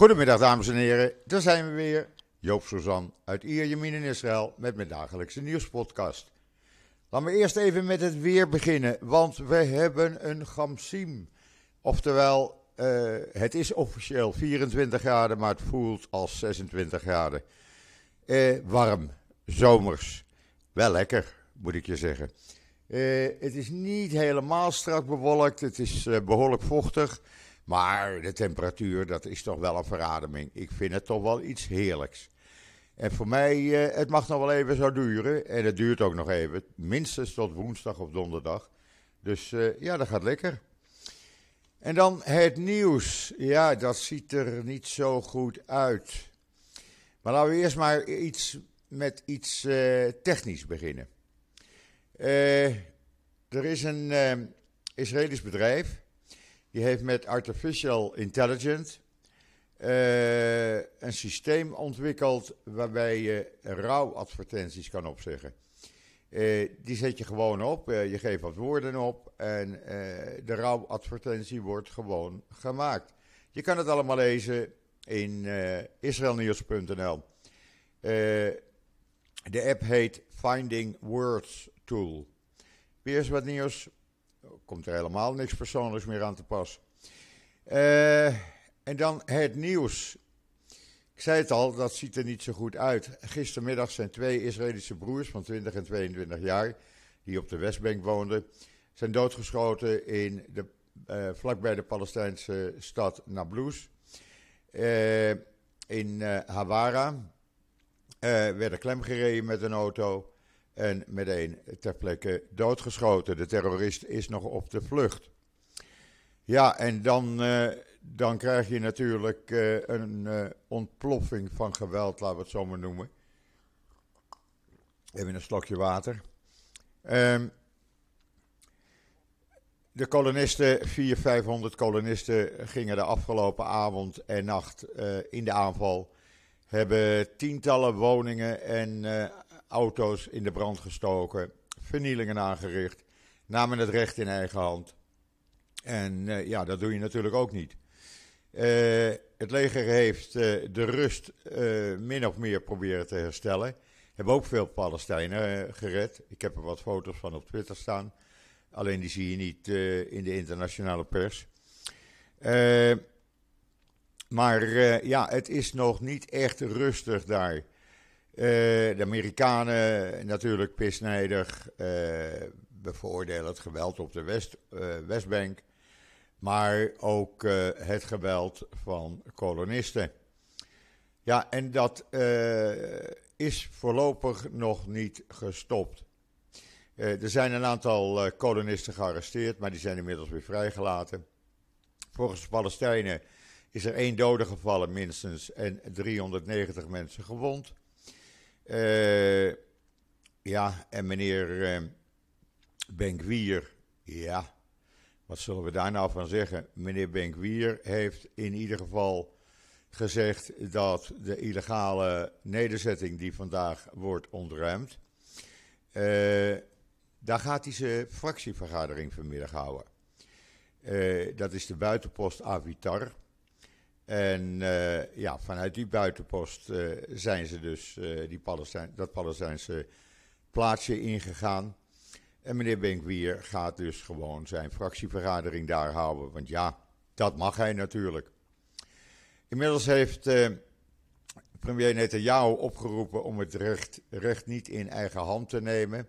Goedemiddag dames en heren, daar zijn we weer. Joop Suzan uit Ierjemien in Israël met mijn dagelijkse nieuwspodcast. Laten we eerst even met het weer beginnen, want we hebben een gamsim. Oftewel, uh, het is officieel 24 graden, maar het voelt als 26 graden. Uh, warm, zomers. Wel lekker, moet ik je zeggen. Uh, het is niet helemaal strak bewolkt, het is behoorlijk vochtig. Maar de temperatuur, dat is toch wel een verademing. Ik vind het toch wel iets heerlijks. En voor mij, uh, het mag nog wel even zo duren. En het duurt ook nog even. Minstens tot woensdag of donderdag. Dus uh, ja, dat gaat lekker. En dan het nieuws. Ja, dat ziet er niet zo goed uit. Maar laten we eerst maar iets met iets uh, technisch beginnen. er is een Israëlisch bedrijf die heeft met artificial intelligence uh, een systeem ontwikkeld waarbij je rouwadvertenties kan opzeggen. Uh, die zet je gewoon op, uh, je geeft wat woorden op en de rouwadvertentie wordt gewoon gemaakt. Je kan het allemaal lezen in israelnieuws.nl. de app heet Finding Words Tool. Weer eens wat nieuws komt er helemaal niks persoonlijks meer aan te pas. Uh, en dan het nieuws. Ik zei het al, dat ziet er niet zo goed uit. Gistermiddag zijn twee Israëlische broers van 20 en 22 jaar, die op de Westbank woonden, zijn doodgeschoten in de, uh, vlakbij de Palestijnse stad Nablus. Uh, in Hawara werden klemgereden met een auto en meteen ter plekke doodgeschoten. De terrorist is nog op de vlucht. Ja, en dan, uh, dan krijg je natuurlijk uh, een uh, ontploffing van geweld, laten we het zo maar noemen. Even een slokje water. Um, de kolonisten, 400, 500 kolonisten, gingen de afgelopen avond en nacht in de aanval. Hebben tientallen woningen en auto's in de brand gestoken, vernielingen aangericht, namen het recht in eigen hand. En uh, ja, dat doe je natuurlijk ook niet. Uh, het leger heeft uh, de rust min of meer proberen te herstellen. Hebben ook veel Palestijnen gered. Ik heb er wat foto's van op Twitter staan. Alleen die zie je niet in de internationale pers. maar ja, het is nog niet echt rustig daar. Uh, de Amerikanen natuurlijk pisnijdig, uh, bevoordelen het geweld op de West, Westbank, maar ook het geweld van kolonisten. Ja, en dat is voorlopig nog niet gestopt. er zijn een aantal kolonisten gearresteerd, maar die zijn inmiddels weer vrijgelaten. Volgens de Palestijnen is er één dode gevallen minstens en 390 mensen gewond. Uh, ja, en meneer uh, Benkwier, ja, wat zullen we daar nou van zeggen? Meneer Benkwier heeft in ieder geval gezegd dat de illegale nederzetting die vandaag wordt ontruimd, uh, daar gaat hij zijn fractievergadering vanmiddag houden. dat is de buitenpost Avitar. En uh, ja, vanuit die buitenpost uh, zijn ze dus uh, die Palestijn, dat Palestijnse plaatsje ingegaan. En meneer Benkwier gaat dus gewoon zijn fractievergadering daar houden. Want ja, dat mag hij natuurlijk. Inmiddels heeft premier Netanyahu opgeroepen om het recht, recht niet in eigen hand te nemen.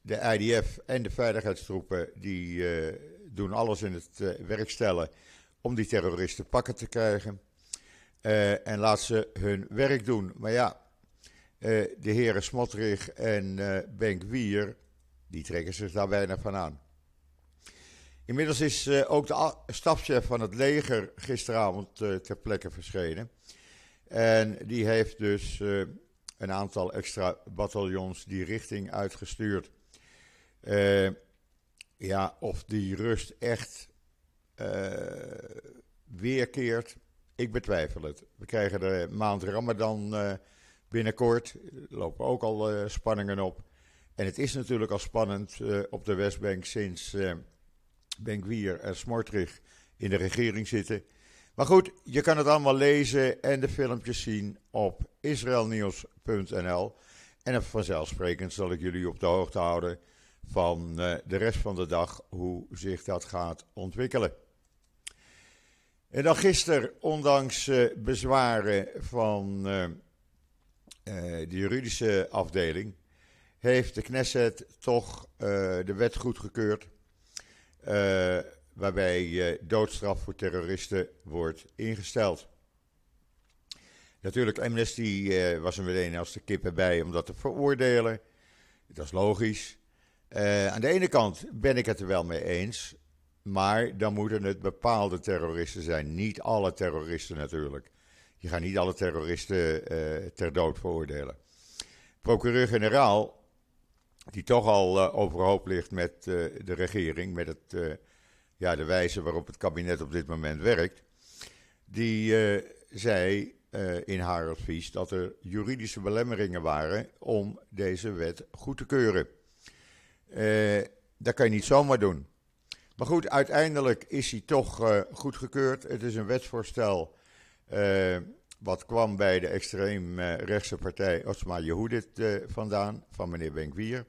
de IDF en de veiligheidstroepen die doen alles in het werk stellen om die terroristen pakken te krijgen. Uh, en laat ze hun werk doen. Maar ja, uh, de heren Smotrich en uh, Benk Wier, die trekken zich daar bijna van aan. Inmiddels is ook de stafchef van het leger gisteravond ter plekke verschenen. En die heeft dus een aantal extra bataljons die richting uitgestuurd. Ja, of die rust echt uh, weerkeert. Ik betwijfel het. We krijgen de maand Ramadan uh, binnenkort. Lopen ook al uh, spanningen op. En het is natuurlijk al spannend op de Westbank sinds Benkwier en Smortrich in de regering zitten. Maar goed, je kan het allemaal lezen en de filmpjes zien op israelnieuws.nl. En vanzelfsprekend zal ik jullie op de hoogte houden van uh, de rest van de dag, hoe zich dat gaat ontwikkelen. En dan gisteren, ondanks uh, bezwaren van uh, de juridische afdeling, heeft de Knesset toch de wet goedgekeurd. waarbij doodstraf voor terroristen wordt ingesteld. Natuurlijk, Amnesty was er meteen als de kippen bij om dat te veroordelen. Dat is logisch. Uh, aan de ene kant ben ik het er wel mee eens. Maar dan moeten het bepaalde terroristen zijn. Niet alle terroristen natuurlijk. Je gaat niet alle terroristen uh, ter dood veroordelen. Procureur-generaal, die toch al uh, overhoop ligt met de regering, met het, ja, de wijze waarop het kabinet op dit moment werkt, die zei in haar advies dat er juridische belemmeringen waren om deze wet goed te keuren. Uh, dat kan je niet zomaar doen. Maar goed, uiteindelijk is hij toch uh, goedgekeurd. Het is een wetsvoorstel uh, wat kwam bij de extreem rechtse partij Osma Yehudit vandaan, van meneer Benkwier.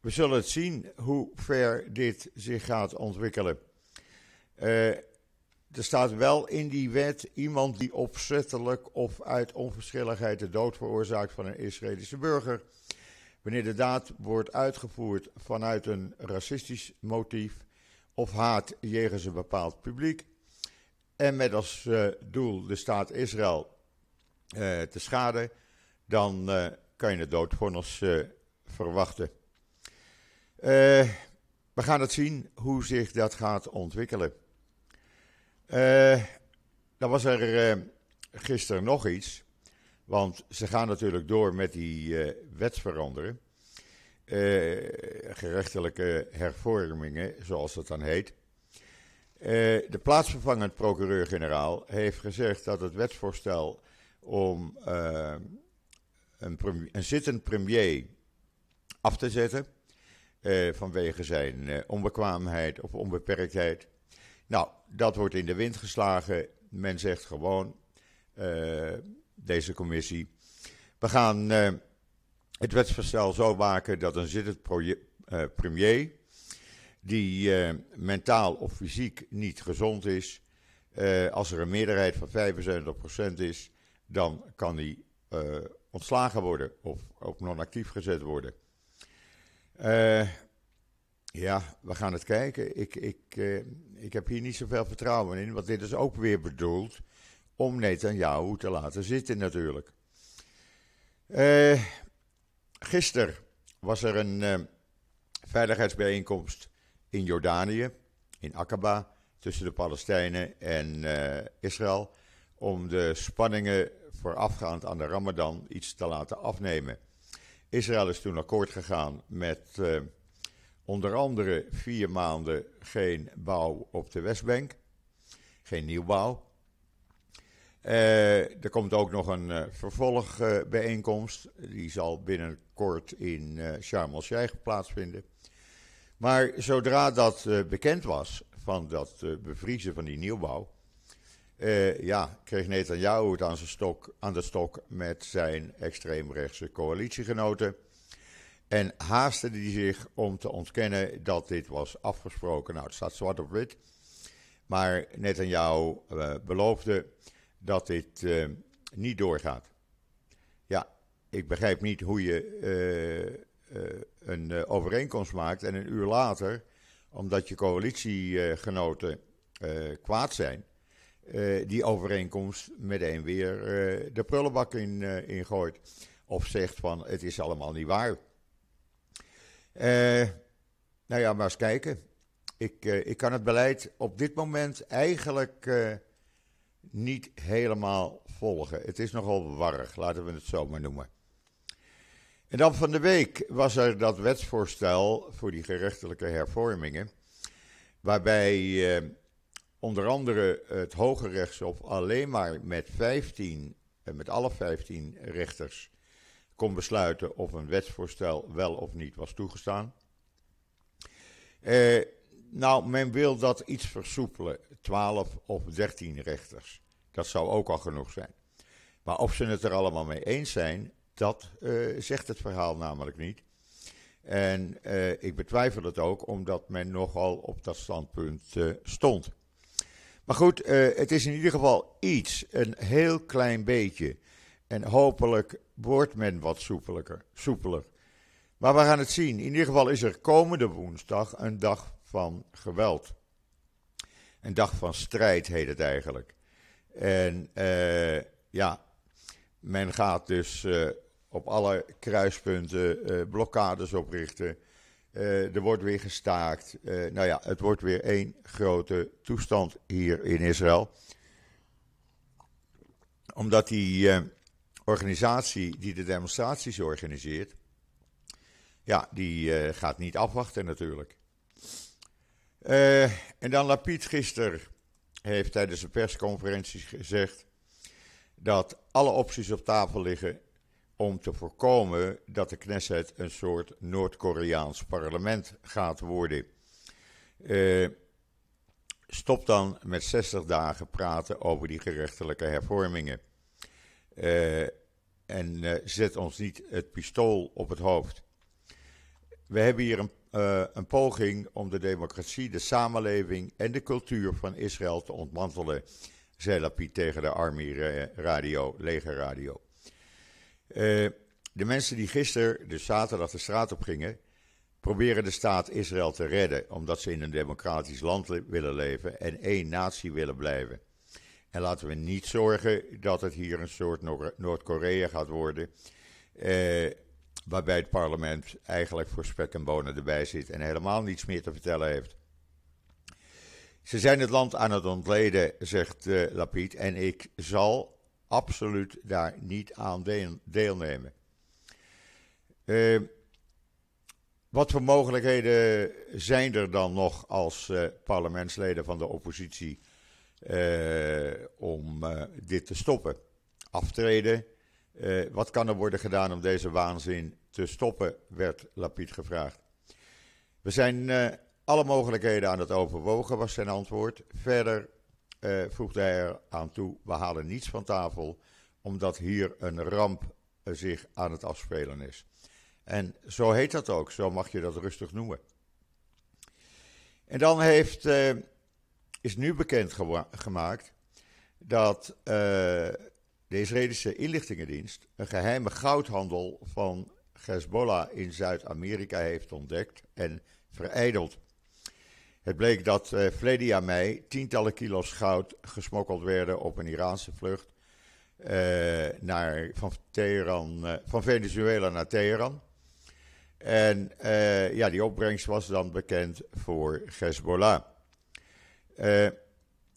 we zullen het zien hoe ver dit zich gaat ontwikkelen. er staat wel in die wet iemand die opzettelijk of uit onverschilligheid de dood veroorzaakt van een Israëlische burger wanneer de daad wordt uitgevoerd vanuit een racistisch motief of haat jegens een bepaald publiek en met als uh, doel de staat Israël uh, te schaden, dan uh, kan je het doodvonnis verwachten. we gaan het zien hoe zich dat gaat ontwikkelen. dan was er gisteren nog iets. Want ze gaan natuurlijk door met die uh, wetsveranderen. Uh, gerechtelijke hervormingen, zoals dat dan heet. Uh, de plaatsvervangend procureur-generaal heeft gezegd dat het wetsvoorstel om een, een, zittend premier af te zetten. vanwege zijn onbekwaamheid of onbeperktheid. Nou, dat wordt in de wind geslagen. Men zegt gewoon deze commissie. We gaan uh, het wetsvoorstel zo maken dat een zittend uh, premier, die uh, mentaal of fysiek niet gezond is, als er een meerderheid van 75% is, dan kan hij ontslagen worden of op non-actief gezet worden. ja, we gaan het kijken. Ik, ik, ik heb hier niet zoveel vertrouwen in, want dit is ook weer bedoeld om Netanyahu te laten zitten natuurlijk. Uh, gisteren was er een uh, veiligheidsbijeenkomst in Jordanië, in Aqaba, tussen de Palestijnen en uh, Israël, om de spanningen voorafgaand aan de Ramadan iets te laten afnemen. Israël is toen akkoord gegaan met onder andere vier maanden geen bouw op de Westbank, geen nieuwbouw. Uh, er komt ook nog een uh, vervolgbijeenkomst. die zal binnenkort in uh, Sharm el-Sheikh plaatsvinden. Maar zodra dat bekend was, van dat bevriezen van die nieuwbouw. ja, kreeg Netanyahu het aan, zijn aan de stok met zijn extreemrechtse coalitiegenoten. En haastte hij zich om te ontkennen dat dit was afgesproken. Nou, het staat zwart op wit. Maar Netanyahu beloofde dat dit uh, niet doorgaat. Ja, ik begrijp niet hoe je uh, uh, een overeenkomst maakt en een uur later, omdat je coalitiegenoten kwaad zijn, die overeenkomst meteen weer de prullenbak in, ingooit. Of zegt van het is allemaal niet waar. nou ja, maar eens kijken. Ik, ik kan het beleid op dit moment eigenlijk niet helemaal volgen. Het is nogal warrig, laten we het zo maar noemen. En dan van de week was er dat wetsvoorstel voor die gerechtelijke hervormingen, waarbij eh, onder andere het Hoge Rechtshof alleen maar met 15, eh, met alle 15 rechters kon besluiten of een wetsvoorstel wel of niet was toegestaan. Eh, nou, men wil dat iets versoepelen. 12 of 13 rechters. Dat zou ook al genoeg zijn. Maar of ze het er allemaal mee eens zijn, dat uh, zegt het verhaal namelijk niet. En uh, ik betwijfel het ook, omdat men nogal op dat standpunt uh, stond. Maar goed, het is in ieder geval iets, een heel klein beetje. En hopelijk wordt men wat soepeler. soepeler. Maar we gaan het zien. In ieder geval is er komende woensdag een dag van geweld. Een dag van strijd heet het eigenlijk. En uh, ja, men gaat dus uh, op alle kruispunten uh, blokkades oprichten. er wordt weer gestaakt. nou ja, het wordt weer één grote toestand hier in Israël. Omdat die organisatie die de demonstraties organiseert, ja, die gaat niet afwachten natuurlijk. Uh, en dan Lapid gisteren heeft tijdens een persconferentie gezegd dat alle opties op tafel liggen om te voorkomen dat de Knesset een soort Noord-Koreaans parlement gaat worden. Uh, stop dan met 60 dagen praten over die gerechtelijke hervormingen. Uh, en zet ons niet het pistool op het hoofd. We hebben hier een uh, een poging om de democratie, de samenleving en de cultuur van Israël te ontmantelen, zei Lapid tegen de Army Radio, legerradio. Uh, de mensen die gisteren, dus zaterdag, de straat op gingen, proberen de staat Israël te redden, omdat ze in een democratisch land willen leven en één natie willen blijven. En laten we niet zorgen dat het hier een soort Noord-Korea gaat worden. Uh, waarbij het parlement eigenlijk voor spek en bonen erbij zit en helemaal niets meer te vertellen heeft. Ze zijn het land aan het ontleden, zegt uh, Lapid, en ik zal absoluut daar niet aan deelnemen. Uh, wat voor mogelijkheden zijn er dan nog als uh, parlementsleden van de oppositie om dit te stoppen? Aftreden, uh, wat kan er worden gedaan om deze waanzin te stoppen, werd Lapid gevraagd. We zijn uh, alle mogelijkheden aan het overwogen, was zijn antwoord. Verder uh, voegde hij er aan toe, we halen niets van tafel, omdat hier een ramp zich aan het afspelen is. En zo heet dat ook, zo mag je dat rustig noemen. En dan heeft, is nu bekend gemaakt dat de Israëlische inlichtingendienst een geheime goudhandel van Hezbollah in Zuid-Amerika heeft ontdekt en vereideld. Het bleek dat uh, verleden mei tientallen kilo's goud gesmokkeld werden op een Iraanse vlucht uh, naar, van, Teheran, uh, van Venezuela naar Teheran. En ja, die opbrengst was dan bekend voor Hezbollah.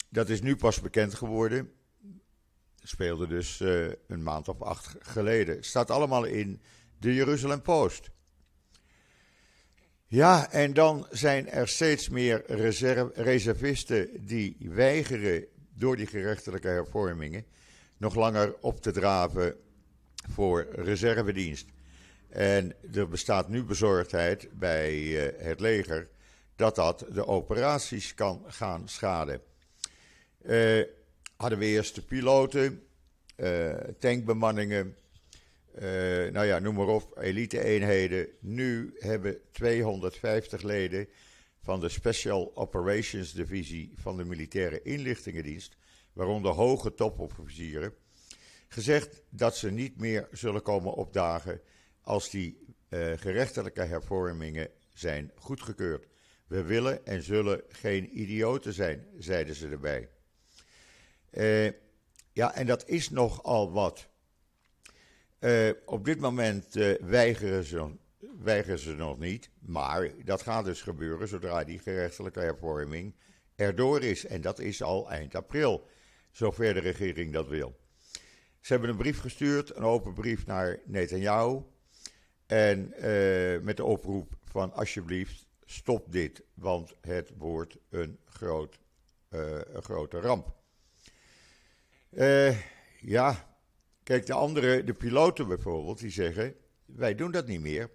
dat is nu pas bekend geworden speelde dus uh, een maand of acht geleden. Staat allemaal in de Jeruzalem Post. Ja, en dan zijn er steeds meer reservisten die weigeren door die gerechtelijke hervormingen nog langer op te draven voor reservedienst. En er bestaat nu bezorgdheid bij uh, het leger dat dat de operaties kan gaan schaden. Uh, hadden we eerst de piloten, uh, tankbemanningen, uh, nou ja, noem maar op, elite-eenheden. Nu hebben 250 leden van de Special Operations Divisie van de Militaire Inlichtingendienst, waaronder hoge topofficieren, gezegd dat ze niet meer zullen komen opdagen als die uh, gerechtelijke hervormingen zijn goedgekeurd. We willen en zullen geen idioten zijn, zeiden ze erbij. Uh, ja, en dat is nogal wat. Uh, op dit moment uh, weigeren, ze, weigeren ze nog niet, maar dat gaat dus gebeuren zodra die gerechtelijke hervorming erdoor is. En dat is al eind april, zover de regering dat wil. Ze hebben een brief gestuurd, een open brief naar Netanyahu. En met de oproep van alsjeblieft, stop dit, want het wordt een, groot, een grote ramp. Uh, ja, kijk, de andere, de piloten bijvoorbeeld, die zeggen: wij doen dat niet meer.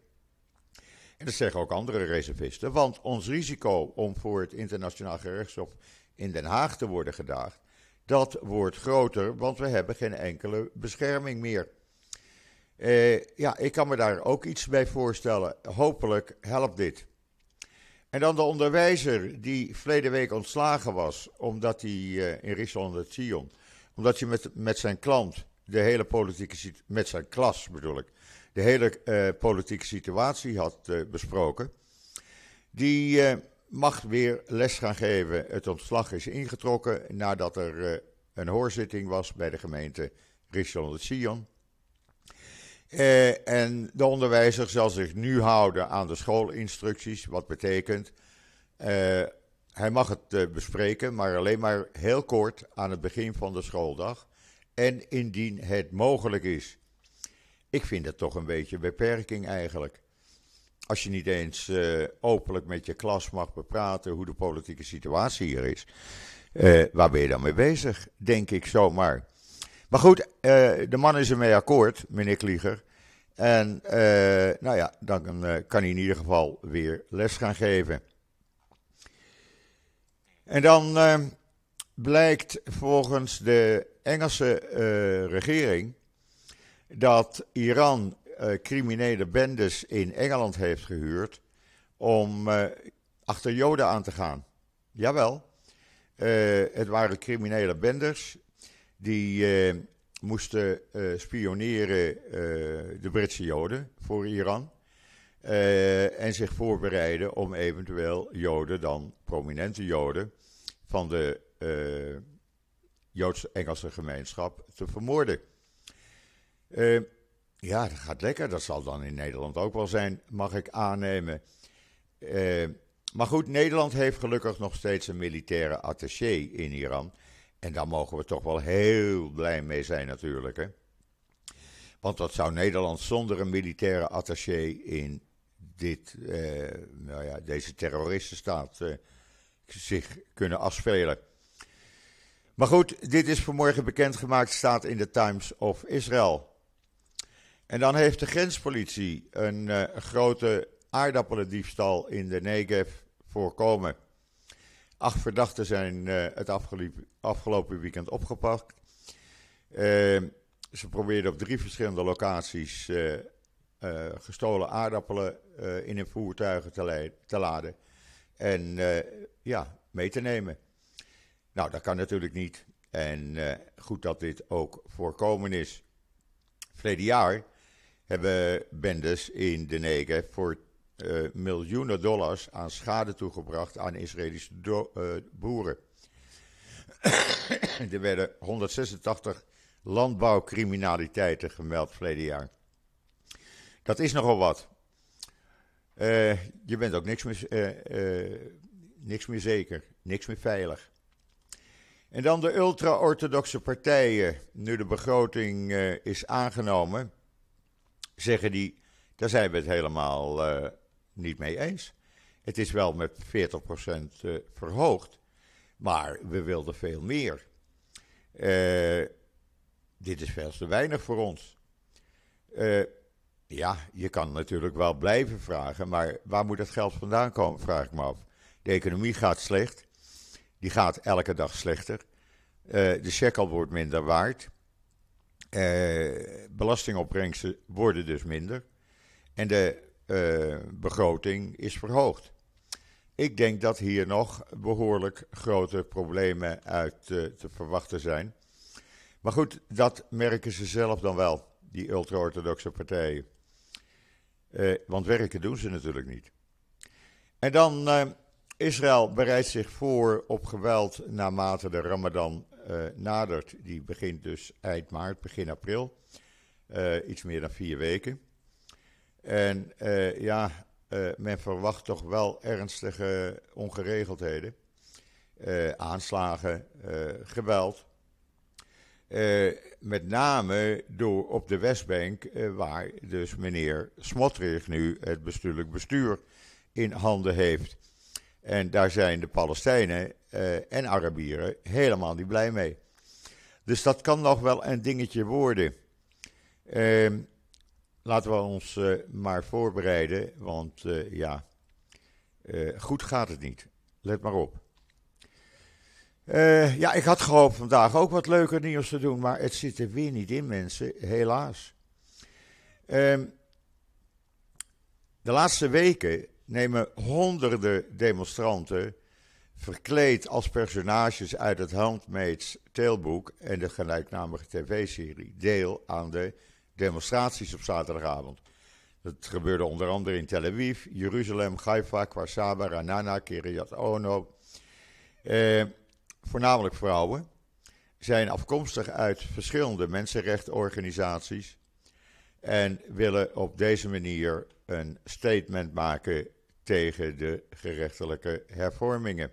En dat zeggen ook andere reservisten. Want ons risico om voor het internationaal gerechtshof in Den Haag te worden gedaagd, dat wordt groter, want we hebben geen enkele bescherming meer. Uh, ja, ik kan me daar ook iets bij voorstellen. Hopelijk helpt dit. En dan de onderwijzer die verleden week ontslagen was, omdat hij uh, in Richland het Sion, omdat hij met, met zijn klant de hele politieke met zijn klas bedoel ik, de hele uh, politieke situatie had uh, besproken. Die uh, mag weer les gaan geven. Het ontslag is ingetrokken nadat er een hoorzitting was bij de gemeente Richard de Sion. en de onderwijzer zal zich nu houden aan de schoolinstructies, wat betekent hij mag het bespreken, maar alleen maar heel kort aan het begin van de schooldag. En indien het mogelijk is. Ik vind het toch een beetje beperking eigenlijk. Als je niet eens uh, openlijk met je klas mag bepraten hoe de politieke situatie hier is. Uh, waar ben je dan mee bezig? Denk ik zomaar. Maar goed, de man is ermee akkoord, meneer Klieger. En nou ja, dan kan hij in ieder geval weer les gaan geven. En dan blijkt volgens de Engelse regering dat Iran uh, criminele bendes in Engeland heeft gehuurd om uh, achter Joden aan te gaan. Jawel, het waren criminele bendes die moesten spioneren de Britse Joden voor Iran. en zich voorbereiden om eventueel Joden, dan prominente Joden, van de Joods-Engelse gemeenschap te vermoorden. Uh, ja, dat gaat lekker. Dat zal dan in Nederland ook wel zijn, mag ik aannemen. Uh, maar goed, Nederland heeft gelukkig nog steeds een militaire attaché in Iran. En daar mogen we toch wel heel blij mee zijn natuurlijk. Hè? Want wat zou Nederland zonder een militaire attaché in dit, uh, nou ja, deze terroristenstaat uh, zich kunnen afspelen? Maar goed, dit is vanmorgen bekendgemaakt, staat in de Times of Israel. En dan heeft de grenspolitie een uh, grote aardappelendiefstal in de Negev voorkomen. Acht verdachten zijn uh, het afgelopen weekend opgepakt. Uh, ze probeerden op drie verschillende locaties gestolen aardappelen in hun voertuigen te, te laden en ja, mee te nemen. Nou, dat kan natuurlijk niet. En goed dat dit ook voorkomen is. Verleden jaar hebben bendes in de Negev voor uh, miljoenen dollars aan schade toegebracht aan Israëlische boeren. er werden 186 landbouwcriminaliteiten gemeld verleden jaar. Dat is nogal wat. Uh, je bent ook niks meer, niks meer zeker, niks meer veilig. En dan de ultra-orthodoxe partijen. Nu de begroting is aangenomen, zeggen die, daar zijn we het helemaal niet mee eens. Het is wel met 40% uh, eh, verhoogd, maar we wilden veel meer. Dit is veel te weinig voor ons. Ja, je kan natuurlijk wel blijven vragen, maar waar moet het geld vandaan komen, vraag ik me af. De economie gaat slecht, die gaat elke dag slechter. de shekel wordt minder waard. Eh, belastingopbrengsten worden dus minder. En de uh, begroting is verhoogd. Ik denk dat hier nog behoorlijk grote problemen uit te verwachten zijn. Maar goed, dat merken ze zelf dan wel, die ultra-orthodoxe partijen. Uh, want werken doen ze natuurlijk niet. En dan, Israël bereidt zich voor op geweld naarmate de Ramadan uh, nadert. Die begint dus eind maart, begin april. Iets meer dan vier weken. En ja, men verwacht toch wel ernstige ongeregeldheden. aanslagen, geweld. Met name door op de Westbank, waar dus meneer Smotrich nu het bestuurlijk bestuur in handen heeft. En daar zijn de Palestijnen uh, en Arabieren helemaal niet blij mee. Dus dat kan nog wel een dingetje worden. Uh, laten we ons maar voorbereiden, want ja, goed gaat het niet. Let maar op. ja, ik had gehoopt vandaag ook wat leuker nieuws te doen, maar het zit er weer niet in, mensen, helaas. Ehm, de laatste weken nemen honderden demonstranten verkleed als personages uit het Handmaid's Tale en de gelijknamige tv-serie deel aan de demonstraties op zaterdagavond. Dat gebeurde onder andere in Tel Aviv, Jeruzalem, Haifa, Kwarsaba, Ranana, Kiryat Ono. Eh, voornamelijk vrouwen zijn afkomstig uit verschillende mensenrechtenorganisaties en willen op deze manier een statement maken tegen de gerechtelijke hervormingen.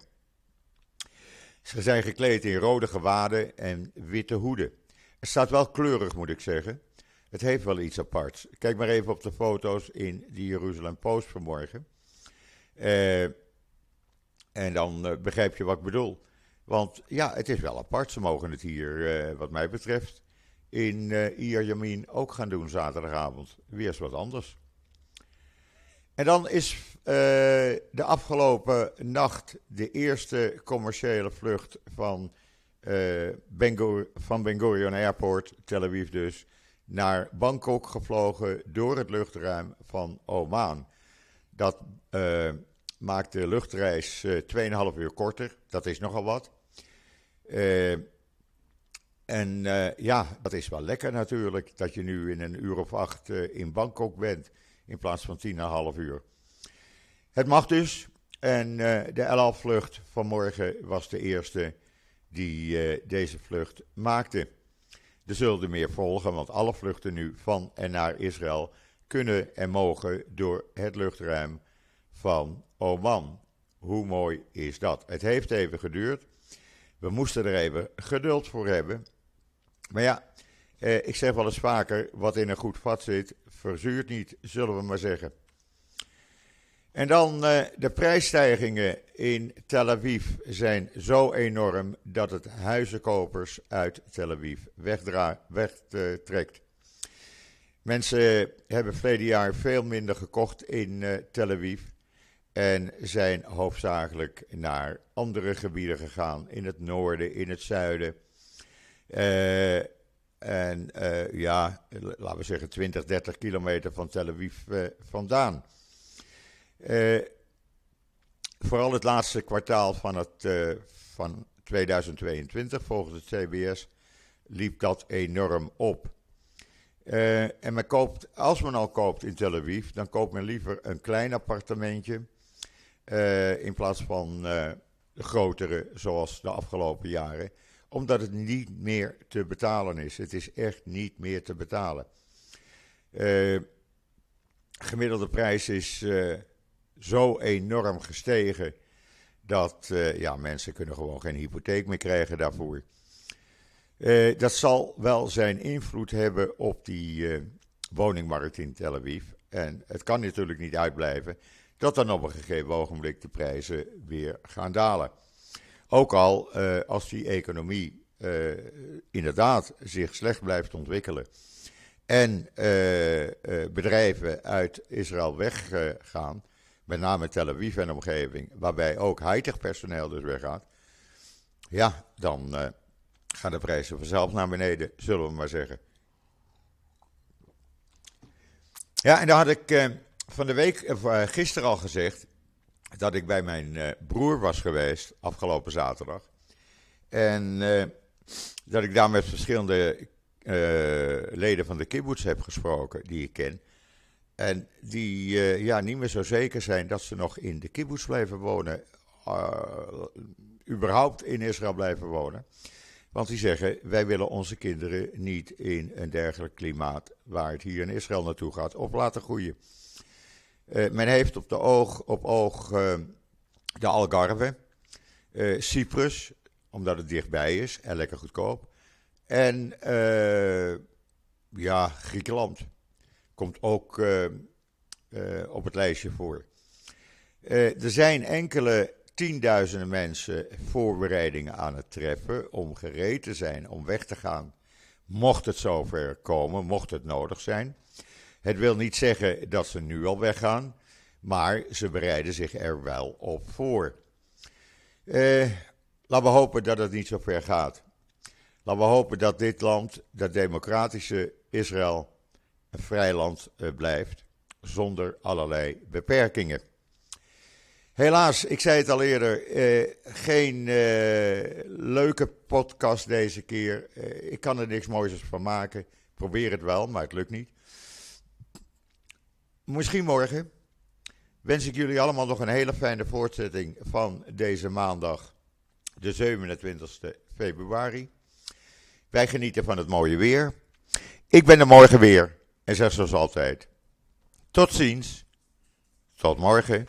Ze zijn gekleed in rode gewaden en witte hoeden. Het staat wel kleurig, moet ik zeggen. Het heeft wel iets aparts. Kijk maar even op de foto's in die Jeruzalem Post vanmorgen. Uh, en dan uh, begrijp je wat ik bedoel. Want ja, het is wel apart. Ze mogen het hier, uh, wat mij betreft, in uh, ook gaan doen zaterdagavond. Weer eens wat anders. En dan is uh, de afgelopen nacht de eerste commerciële vlucht van, uh, van Ben Gurion Airport, Tel Aviv dus, naar Bangkok gevlogen door het luchtruim van Oman. Dat maakt de luchtreis 2,5 uur korter. Dat is nogal wat. en ja, dat is wel lekker natuurlijk, dat je nu in een uur of acht in Bangkok bent in plaats van 10,5 uur. Het mag dus. En uh, de LL-vlucht vanmorgen was de eerste die uh, deze vlucht maakte. Er zullen er meer volgen, want alle vluchten nu van en naar Israël kunnen en mogen door het luchtruim van Oman. Hoe mooi is dat? Het heeft even geduurd. We moesten er even geduld voor hebben. Maar ja, eh, ik zeg wel eens vaker: wat in een goed vat zit, verzuurt niet, zullen we maar zeggen. En dan uh, de prijsstijgingen in Tel Aviv zijn zo enorm dat het huizenkopers uit Tel Aviv wegtrekt. Mensen hebben verleden jaar veel minder gekocht in uh, Tel Aviv en zijn hoofdzakelijk naar andere gebieden gegaan, in het noorden, in het zuiden. Uh, en ja, laten we zeggen 20, 30 kilometer van Tel Aviv vandaan. Uh, vooral het laatste kwartaal van, het, van 2022, volgens het CBS, liep dat enorm op. En men koopt, als men al koopt in Tel Aviv, dan koopt men liever een klein appartementje in plaats van de grotere, zoals de afgelopen jaren, omdat het niet meer te betalen is. Het is echt niet meer te betalen. gemiddelde prijs is zo enorm gestegen dat uh, ja, mensen kunnen gewoon geen hypotheek meer krijgen daarvoor. Uh, dat zal wel zijn invloed hebben op die uh, woningmarkt in Tel Aviv. En het kan natuurlijk niet uitblijven dat dan op een gegeven ogenblik de prijzen weer gaan dalen. Ook al als die economie inderdaad zich slecht blijft ontwikkelen en bedrijven uit Israël weggaan met name Tel Aviv en omgeving, waarbij ook high-tech personeel dus weggaat, ja, dan gaan de prijzen vanzelf naar beneden, zullen we maar zeggen. Ja, en dan had ik van de week, uh, gisteren al gezegd, dat ik bij mijn broer was geweest, afgelopen zaterdag. En dat ik daar met verschillende leden van de kibbutz heb gesproken, die ik ken. En die ja, niet meer zo zeker zijn dat ze nog in de kibbutz blijven wonen. Überhaupt in Israël blijven wonen. Want die zeggen: wij willen onze kinderen niet in een dergelijk klimaat waar het hier in Israël naartoe gaat, op laten groeien. Uh, men heeft op, de oog, op oog de Algarve, Cyprus, omdat het dichtbij is en lekker goedkoop. En ja, Griekenland komt ook op het lijstje voor. Er zijn enkele tienduizenden mensen voorbereidingen aan het treffen om gereed te zijn om weg te gaan, mocht het zover komen, mocht het nodig zijn. Het wil niet zeggen dat ze nu al weggaan, maar ze bereiden zich er wel op voor. Eh, laten we hopen dat het niet zo ver gaat. Laten we hopen dat dit land, dat democratische Israël, een vrij land eh, blijft, zonder allerlei beperkingen. Helaas, ik zei het al eerder, eh, geen eh, leuke podcast deze keer. Eh, ik kan er niks moois van maken. Probeer het wel, maar het lukt niet. Misschien morgen wens ik jullie allemaal nog een hele fijne voortzetting van deze maandag, de 27 februari. Wij genieten van het mooie weer. Ik ben er morgen weer en zeg zoals altijd: tot ziens, tot morgen.